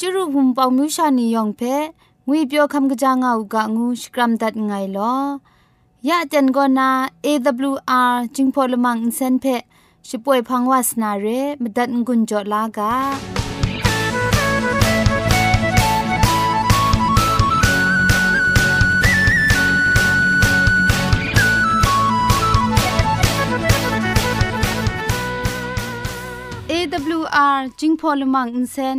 จุรุภุมปองมิวชานียองเพงวยเปียวคำกะจางอูกะงูสกรัมดัดไงลอยะจันกอนา AWR จิงพอลมังอินเซนเพช่วยพังวาสนาเรมดัดงุนจอลากา AWR จิงพอลมังอินเซน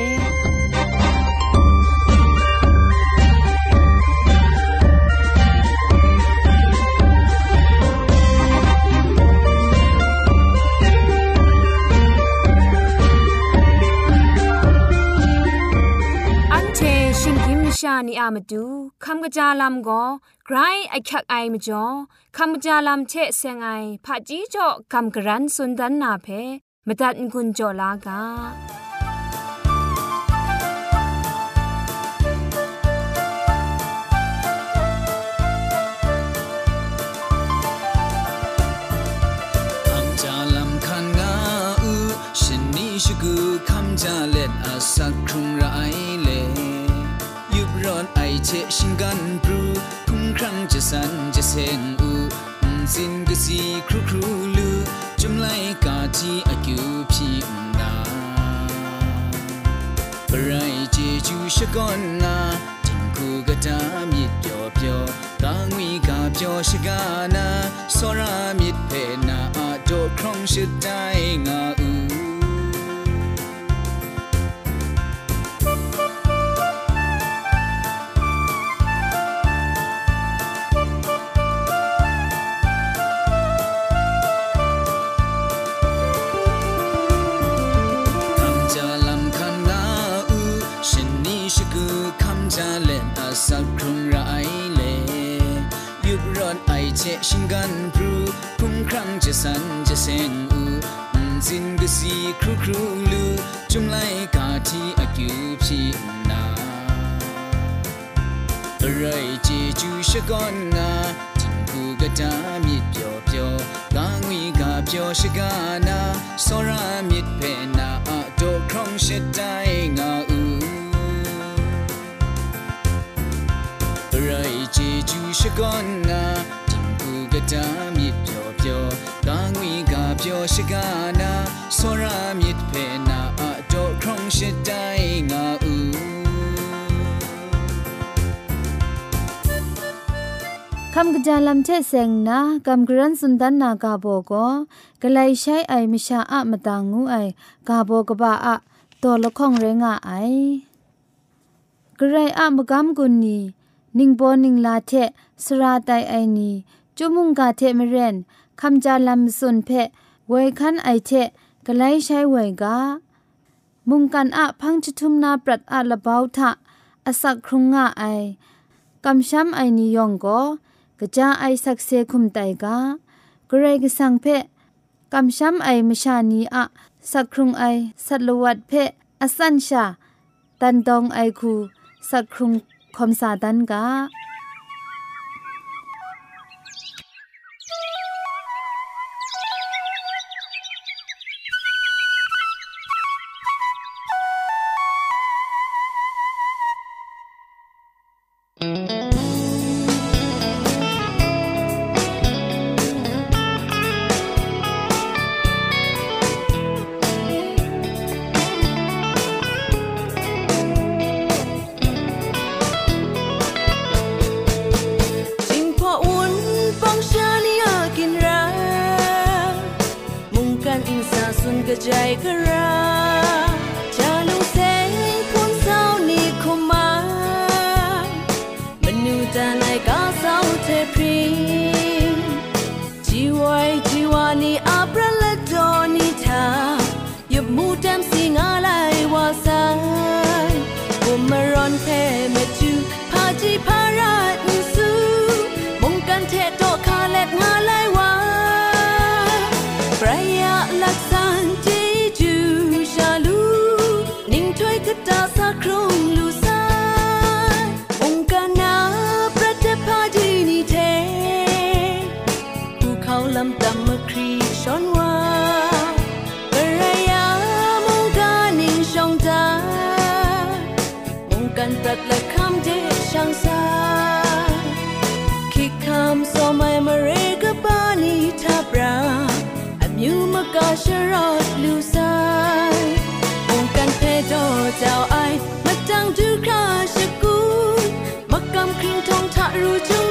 ชานีอามาดูคำกระจาลำก็ไกรไอคักไอมาจ่อคำกระจาลำเชะเซงไอผาจีจ่อคำกระรันสุนดันนาเพมตัดกุญจ่อลากาชกูคำจาเล็ดอาสักครุงไร เชชิงกันปรูคุ้มครั้งจะสันจะเซงอูสินกสีครูครูลูจุมไลกาจีอากิวพี่อุดาปรายเจจูชะกอนนาจิงคูกะตามิดเปียวเปียวกางวีกาเปียวชะกานาสรามิดเพนาอาโดครองชิดได้งาอู နာချင်ကူကတာမြစ်ပျော်ပျော်ကာငွေကပျော်ရှိကနာစောရမြစ်ဖဲနာအတော့ခေါင်းရှိတိုင်းငါဦးရိုင်ချီကျူရှိကနာချင်ကူကတာမြစ်ပျော်ပျော်ကာငွေကပျော်ရှိကနာစောရမြစ် คำกระจาลำเชเซงนะกำกรันสุนดันนากาโบก็กลายใช้ไอมิชาอะมตางูไอกาโบกบ้าอะตัวละข้องเรงาไอกระไรอะมกำกุนนีนิงโบนิงลาเทสราไตไอนีจุมุงกาเทมเรนคำจาลำสุนเพะเวคันไอเทกไลใช้เวกามุงกันอะพังจุทุมนาปรัดอะละบาวทะอสักครุงงะไอกำช้ำไอนิยองก็ กะจาไอสักเซคุมไตกากรกสังเพกำช้ำไอมชานีอะสักครุงไอสัตลวัดเพอสันชา ตันดองไอคูสักครุงคอมสาดันกา อดลูซามงกันเพโดเจ้าไอมาจังดูคราชกูมากำคริงทองทะรูจง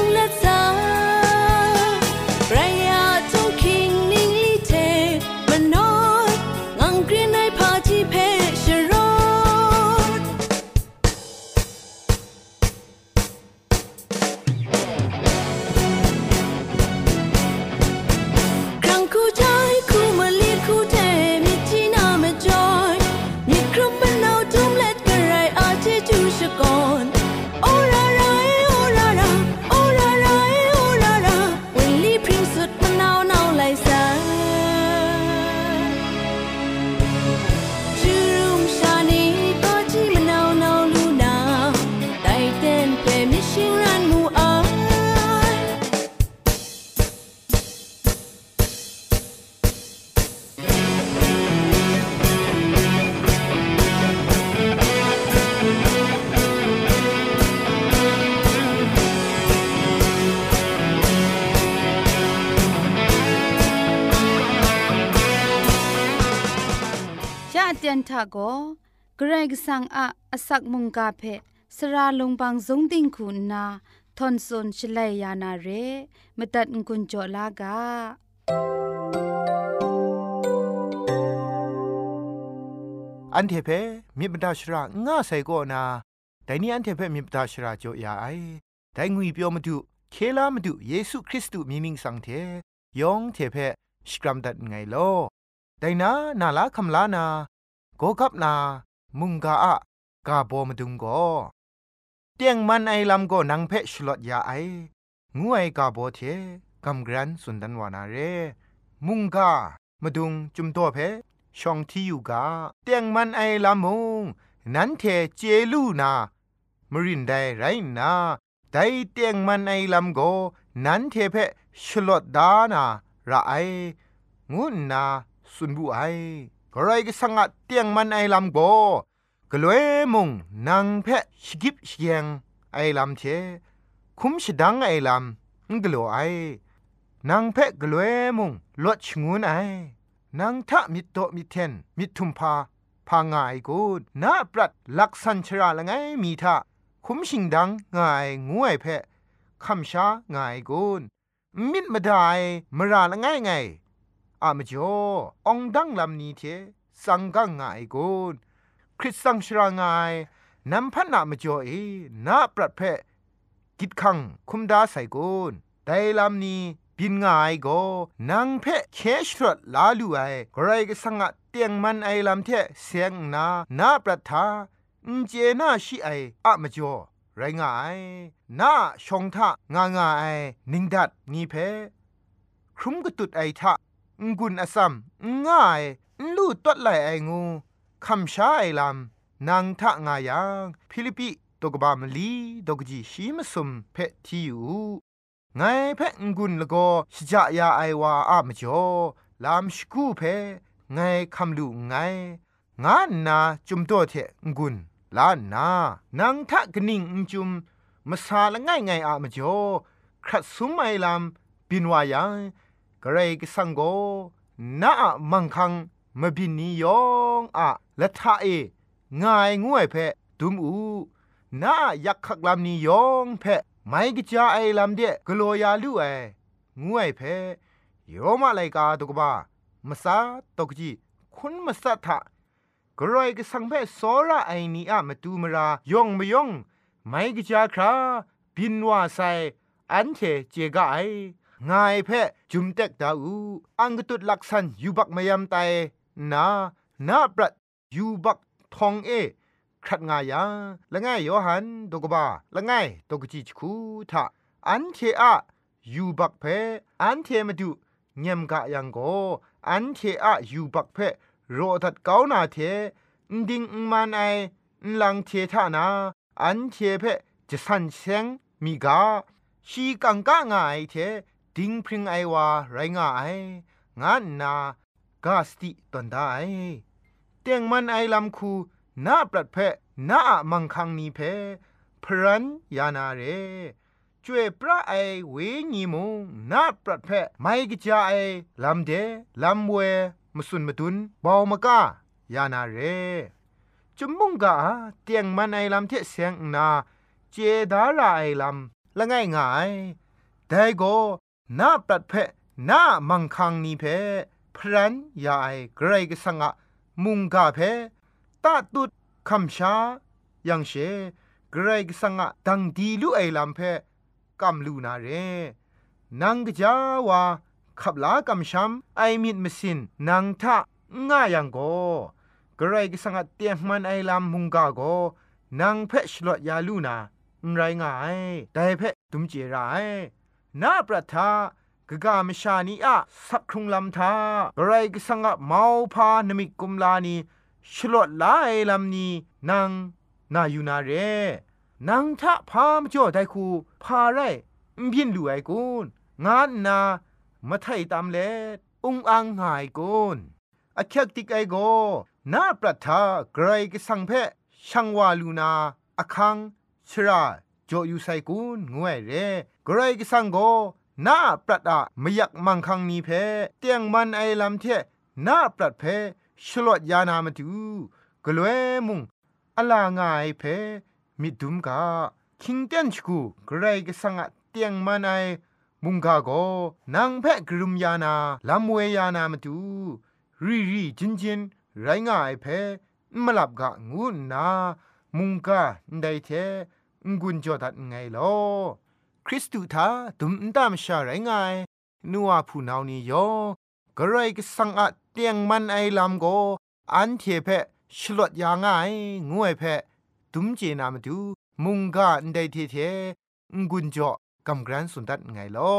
ทาโกเกรกสังอะอสักมุงกาเพสระลงบางสงติงคุณนาทอนซนชลัยยานาเรมตัดกุญจลากาอันเทเพมิบดาชราง่าใส่ก็นาแต่นี่อันเทเพมิบดาชราจ่อยาไอแต่งุยเปียวมาดูเคลามาดูเยซูคริสต์มีมิงสังเทยองเทเพสกรัมดัดไงโลแต่นานาลาคำลานา โกกับนา มุงกาอะกาโบมาดุงก็เตียงมันไอลำก็นังเพชลอดยาไองูไอกาโบเทกำกรันสุนดันวานาเร มุงกามาดุงจุมตัวเพช่องที่อยู่กาเตียงมันไอลำมงนั้นเทเจลูนามรินไดไรนาไดเตียงมันไอลำโกนั้นเทเพชลอดดานาระไองุนนาสุนบุไอ กรก็สังกัดเตียงมันไอลำโบกลวยมุงนางเพชกิบเชียงไอลำเทคุมชดังไอลำงกลัวไอนางเพกลวยมุงลดชงุนไอนางทะมิโตมิเทนมิทุมพาพางายกูนาปรัดลักษันชราละไงมีทะคุมชิงดังงายงวยเพคำชางายกูนมิดมาได้มราละไงไง อามจ่อองดังลำนี้เทสังกังไงกูคริสสังชรางายนำพันนามจ่อเอนาปรัดเพกิดขังคุมดาใส่กูนไดลำนี้บินง่ายก็นางเพะเคชรดลาลูไอใครก็สังกเตียงมันไอลำเทเสียงนานาประทาอเจนาชิไออะมจ่อไรง่ายนาชงทะงางาไอนิงดัดนีเพครุมกตุดไอทะ งุนอซัมง่ายลู่ตัดไหลไองูคำช้าไอลำนางทะงายังฟิลิปิตกบามลีดกจีชีมสุมเพทีอยู่ไงเพงกุนละก็ชจายาไอวาอามจ่อลามสกูเพไงคำลูไงงานนาจุมตัวเทงกุนลานนานังทะกนิ่งจุมมาซาละง่ายไงอามจ่อครัดสุมไอลามบินวายัง กระไรก็สังโกนามังคังมบินนิยองอะละทะเอง่ายง่วยเพดุมอูนายักขักลำนิยองเพไม่กจาไอลำเดกลัวยาลูไองวยเพยอมาไลกาตุกบามสาตกจีคุณมสัทธะกรอยก็สังเพสอระไอนีอะมาตูมรายองมยองไม่กจาคราบินว่าไซอันเทเจกาไอ งายเพจุมเต็กดาอูอังกตุดลักษันยูบักมายามไตนานาบรัดยูบักทองเอครัดงายาละง่ายโยหันตกบาละง่ายตกจิจคูทะอันเทอะยูบักเพอันเทมาดูเงียมกะยังโกอันเทอะยูบักเพโรดัดเกานาเทดิงมันไอลังเททานาอันเทเพจะสันเซงมีกาชีกังกะงายเท ดิ้งพริงไอวาไรงายงานนากาสติตันได้เตียงมันไอลำคูนาปรัดเพนามังคังนีเพพรันยานาเรจวยพระไอเวญีมงนาปรัดเพไม่กจาไอลำเดลำเวมสุนมตุนบาวมกายานาเรจุมมุงกาเตียงมันไอลำเทเสียงนา เจดาราไอลำละง่ายง่ายแต่ก็ นาปรัดเพนามังคังนีเพพรันยาไอเกรกสังะมุงกาเพตาตุดคำชายังเชเกรกสังะดังดีลุไอลำเพกำลูนาเรนังกจาวาขับลากำช้ำไอมิดมสินนังทะง่ายังโกเกรกสังะเตียงมันไอลำมุงกาโกนังเพชลดยาลูนาไรง่ายแต่เพตุมเจราย นาประทากกามชานีอะสักครุงลำทากรกสังะเมาพานมิกุมลานีชลดลายลำนี้นางนายูนาเรนางทะพามจ่อไดคูพาไรบินดูไอกุนงานนามาไทยตามเลอุงอังหายกุนอคักติกไอโกนาประทาไกรกสังเพช่างวาลูนาอคังชราจออยู่ไซกุนงวยเร ไรกสังโกนาปรัดอะมยักมังคังนีเพเตียงมันไอลำเทนาปรัดเพชลดยานามาดูกลวยมุงอลางายเพมิดุมกาคิงเตียนชกูไกรกสังอะเตียงมันไอมุงกาโกนางเพกรุมยานาลำเวยานามาดูรีรีจินจินไรงายเพมลับกะงูนา มุงกาได้เทงุนจอดัดไงลอ ริสตูทาดุมตามชาไรงายนัวผู้นานี้ยอกระไรก็สังอะเตียงมันไอลำโก อันเทเพชลดยางายงวยเพดุมเจนามาดูมุงกาอันใดเทเทงุนจ่อกำกรันสุนตัดไงลอ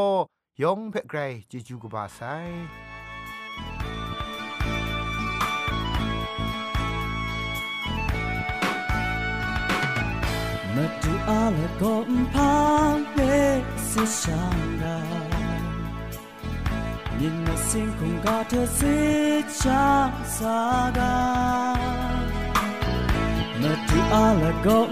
ยองเพไกรจิจูกบาไซ มาดูอะไรก็พังเบสิช่างได้ยินมาสิ่งคงกาเธอสิช่างสาดามาดูอะไรก็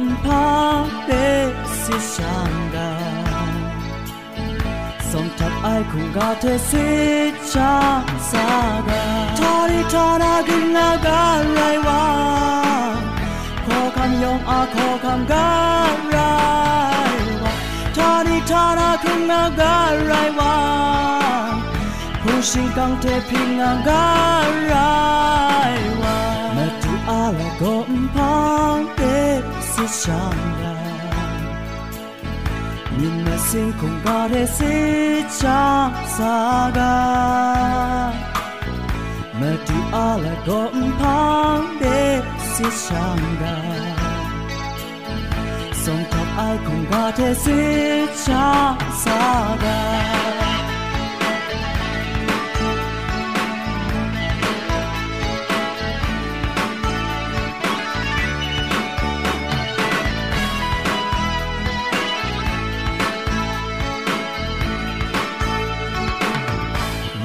คงกาเธอสิช่างสาดาทอริทอนากินนาการไรวาขอคำยองอาขอคำการไรวาทอริทอนากินนาการไรวาผู้ชิงกังเทพิงาการไรวามาดูอะไรก็พังเตสิช่างได้ nhìn mà sinh không có thể si cha sa ga mà tu a là gom pang để si sang ga song thap ai không có thể si cha sa ga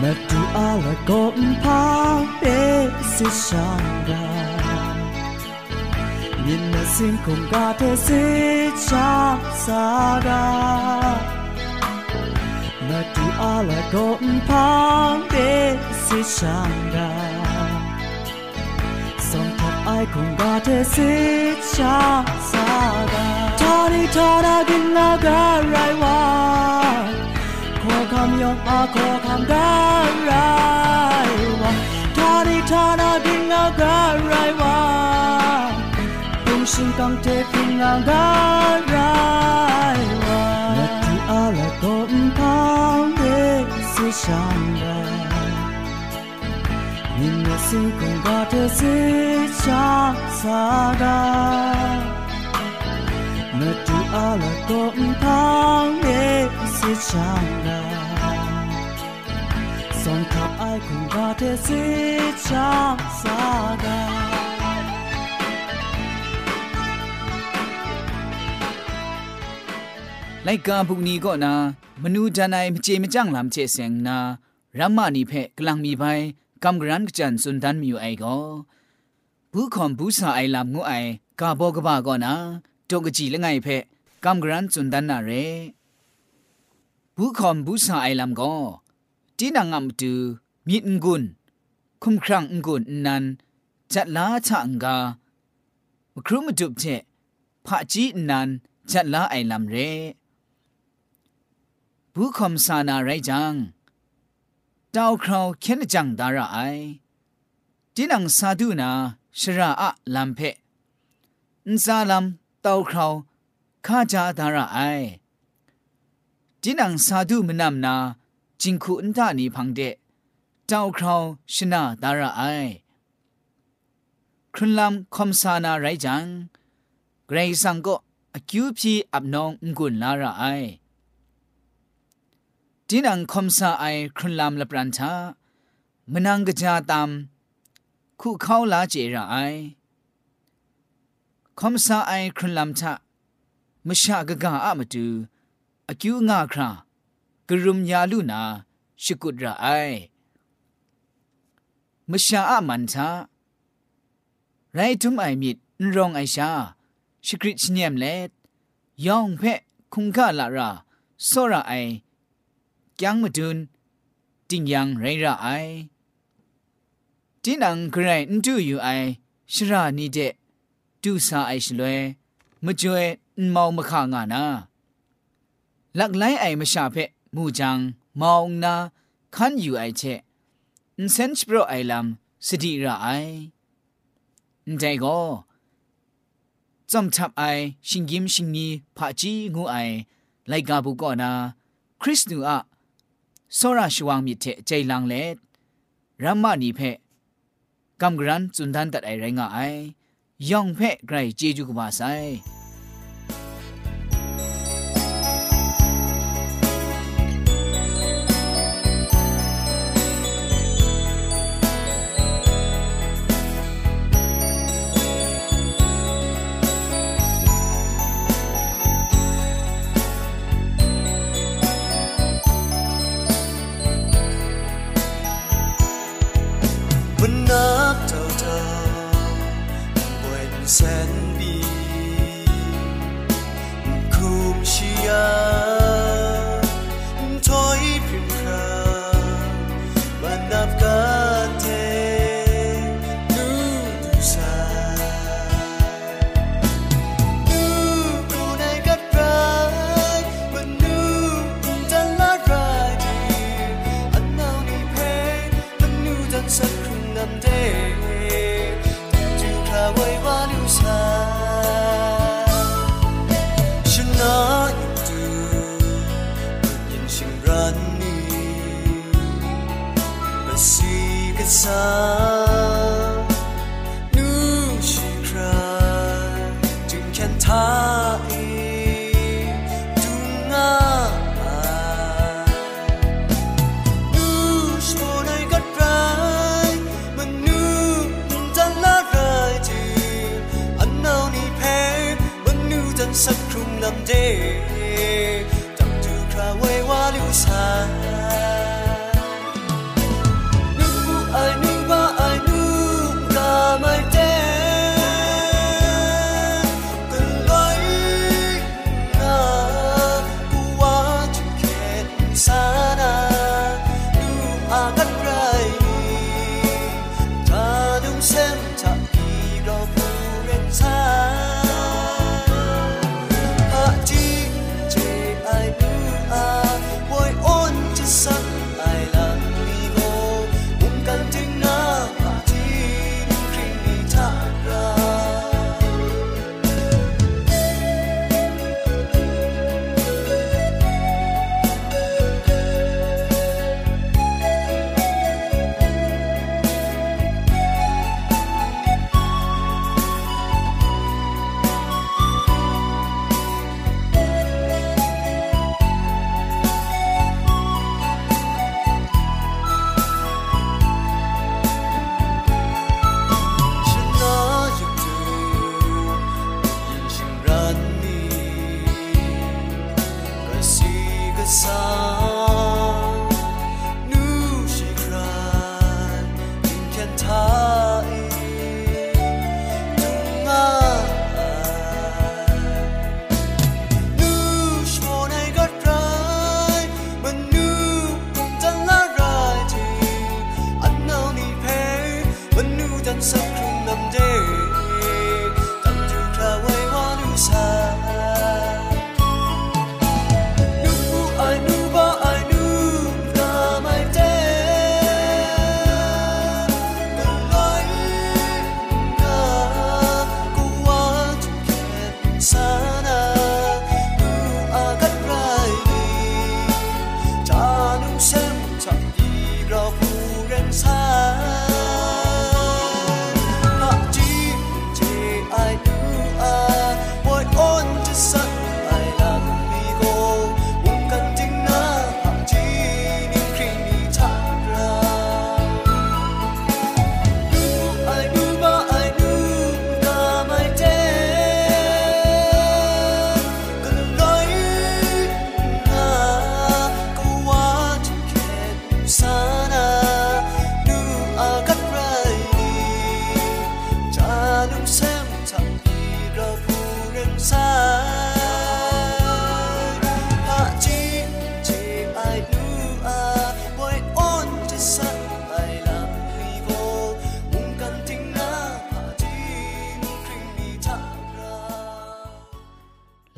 มาดูอะไรก็พั งเดสิช่างได้ยินมาสิ่งคงกาเทสิชาสาดามาดูอะไรก็พังเดสิช่างได้สองทับไอคง sinh tam thế phun là đã ra là thì a là tổn thao để sự sang ra nhưng mà xin cũng có thể sẽ xa xa ra mà tu a là tổn thao để sự sang ra song thao ai cũng có thể sẽ xa xa ra ไลกาบุกนี้ก็นามนูจานายมเจมจังลำเจเซงนารัมมานีเพกลังมีไปกำกรันกจันสุนทันมีอยู่ไอก็ผู้คอมผู้สาไอลำงูไอกาบอกบ้าก็นาตกจีละไงเพกำกรันสุนทันนาเรผู้คอมผู้สาไอลำก็จีนางงำตูมีงกุนคุมครังงกุนนันจัดลาชะงกาครุมจุบเจพระจีนันจัดลาไอลำเร ผู้คมสานาไรจังดาวคราวเข็นจังดาระไอจินังซาดูนาชราอะลัมเพนซาลัมดาวคราวข้าจาดาระไอจินังซาดูมนำนาจิงคูอันตานีพังเดดาวคราวชนะดาระไอครุนลัมคมสานาไรจังเกรซังก็อคิวพีอับนองงุนลาระไอ ดินังคมซาไอครุนลามละปรันทามนังกจาตามคู่เข้าลาเจระไอคมซาไอครุนลามทะมชากะกาอะมตูอคิวงาครากรุมยาลุนาชิกุดระไอมชาอะมันทะไรทุมไอมิดนรองไอชาชิกริชเนียมเลดยองเพะคุงกะละราโซระไอ ยังมาดุนติงยังไรระไอจินังกรายนดูอยู่ไอชรานีเดดูซาไอชลวยมจวยมองมะขางานาหลักไลไอมาชาเพมูจังมองนาคันอยู่ไอเชนเซนชโปรไอลัมสติระไอใจก็จอมทับไอชิงยิมชิงนีผาจีงูไอไลกาบุกอนา คริสตูอะ စောရရှိဝံမြစ်တဲ့ကျိလန်လေရမ္မနီဖက်ကမ်ဂရန်ဇွန်ဒန်တတ်အိုင်ရငါအိုင်ယောင်ဖက်ဂရိုင်ဂျေဂျူကပါဆိုင် 留下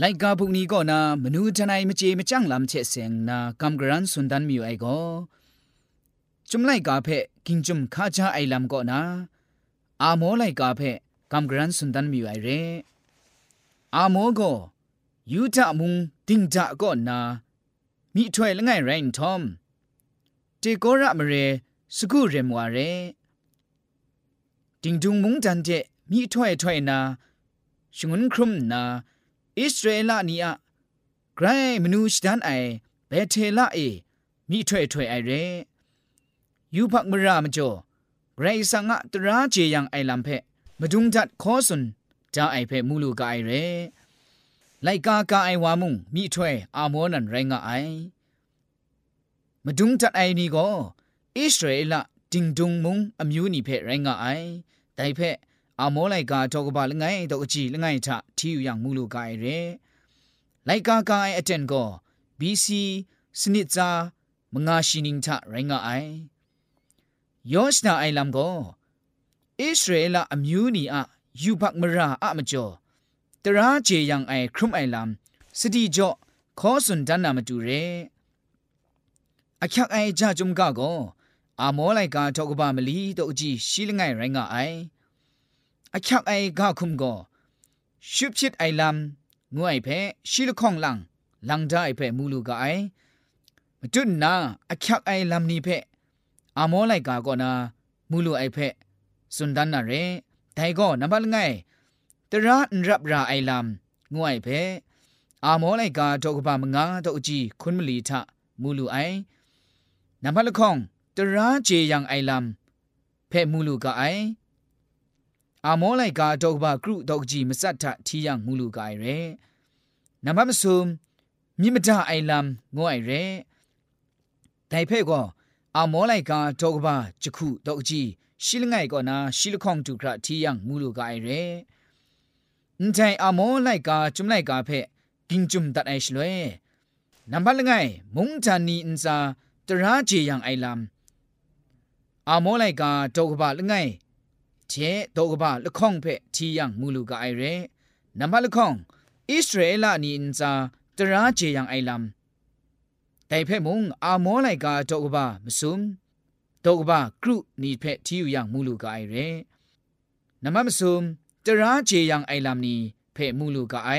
ไลกาพวกนี้ก็นามนูทนายมเจมจังลำเชเซงนากำกรันสุนดันมิวไอก็จุมไลกาเพกิงจุมข้าจ้าไอลำก็นาอาโมไลกาเพกำกรันสุนดันมิวไอเรอาโมก็ยูทะมุงติงจะก็นามิถ้วยละไงไรนทอมเจโกระมเรสกุเรมวาเรติงดุงมุงจันเจมิถ้วยถ้วยนาชงุนครุมนา อิสราเอลนี่อะไกรมนูชดันไอเบเทลาเอมีถ้วยถ้วยไอเรยูพักมรามจ่อไกรสังะตราเจยังไอลำเพมาดุงจัดขอสุนจาไอเพมูลูกาไอเรไลกากาไอวามุงมีถ้วยอาโมนันไรงะไอมาดุงจัดไอนี่ก็อิสราเอลดิงดุงมุงอมิวนี่เ အမောလိုက်ကာတော့ကပါလငိုင်းတော့အကြည့်လငိုင်းထထီယူရငူလိုကရယ်လိုက်ကာကိုင်အတန်ကော BC စနစ်စာမငါရှိနင်းထရိုင်းငါအိုင်ယောရှနာအိုင်လမ်ကောဣသရေလအမျိုးနီအယူဘတ်မရာအမကျော်တရာဂျေယံအိုင်ခရုမိုင်လမ်စတိကျော့ခေါ်စွန်ဒန်နာမတူရဲအချက်အိုင်ကြဂျုံကောအာမောလိုက်ကာတော့ကပါမလီတော့အကြည့်ရှိလငိုင်းရိုင်းငါအိုင် အချောက်အိုင်ဂါခုမကိုရှုပ်ချစ်အိုင်လမ်ငွအိုင်ဖဲရှီလခေါင်လန်လန်ဒိုင်ဖဲမူလူကအိုင်မတွနာအချောက်အိုင်လမ်နီဖဲအမောလိုက်ကာကောနာမူလူအိုင်ဖဲစွန်ဒန်နာရဲဒိုင်ကောနံပါတ်ငိုင်တရာန်ရပ်ရာအိုင်လမ်ငွအိုင်ဖဲအမောလိုက်ကာတော့ကပါမငါတော့အကြီးခွန်းမလီထမူလူအိုင်နံပါတ်ခေါင်တရာဂျေယန်အိုင်လမ်ဖဲမူလူကအိုင် အမောလိုက်ကအတော့ဘကရုတော့ကြီးမစတ်ထထီရမူလူကရဲနမမဆုံမြင့်မတအိုင်လမ်ငိုအိုင်ရဲတိုင်ဖဲ့ကောအမောလိုက်ကတော့ဘချခုတော့ကြီးရှိလငိုင်ကောနာရှိလခေါင်တူခရထီရမူလူကရဲအန်တိုင်အမောလိုက်ကကျွမ်လိုက်ကဖဲ့ကင်းကျွမ်တတ်အိုင်ရှလွဲနံပါတ်လငိုင်မုံချန်နီအန်စာတရာဂျေယံအိုင်လမ်အမောလိုက်ကတော့ဘလငိုင် เจโตกบะละข้องเพทียังมูลูกาไอเรนำบัลละข้องอิสราเอลนีอินซาตราเจยังไอลำแต่เพมุงอามอไลกาโตกบะมซุมโตกบะกรุนีเพทีอยู่ยังมูลูกาไอเรนำมะมซุมตราเจยังไอลำนีเพมูลูกาไอ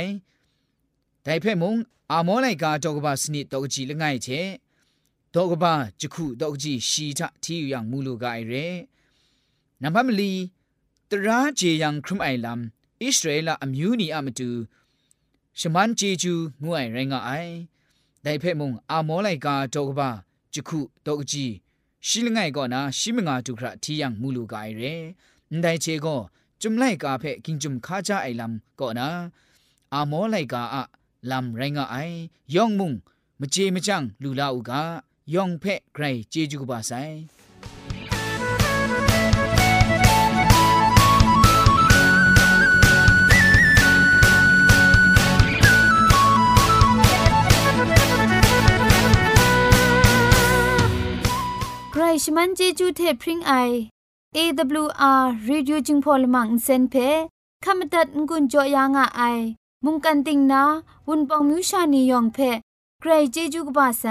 แต่เพ่มงอาโมไลกาตอกบาสนิตอกจีละไงเชตอกบาจุคุตอกจีชีทะที่อยู่อย่างมูลูกาไอเรนับมลี ตราเจยังครุมไอลัมอิสราเอลอมิวนีอามาตูชมันเจจูงวยไรงาไอแต่เพ่มงอาโมไลกาตอกบาจุคุตอกจีရှိလငိုင်ကောနာရှိမငါတုခရတီယံမူလူကအိုင်ရဲအန်တိုင်ချေကိုจุมไลกาเพ่กิงจุมคาจาไอลัมก็นาอาโมไลกาอะลำไรงะไอยองมุงมเจมจังลู มันเจจูเทพริงไอ AWR Reducing Polymer Insen Phe ขมตัดงุนจอยางอ้ายมุงกันติงนาวุนปองมิวชานียองเพใครเจจูกบาไซ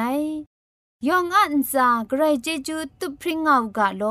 ยองอันซาใครเจจูตุพริ้งเอากาโล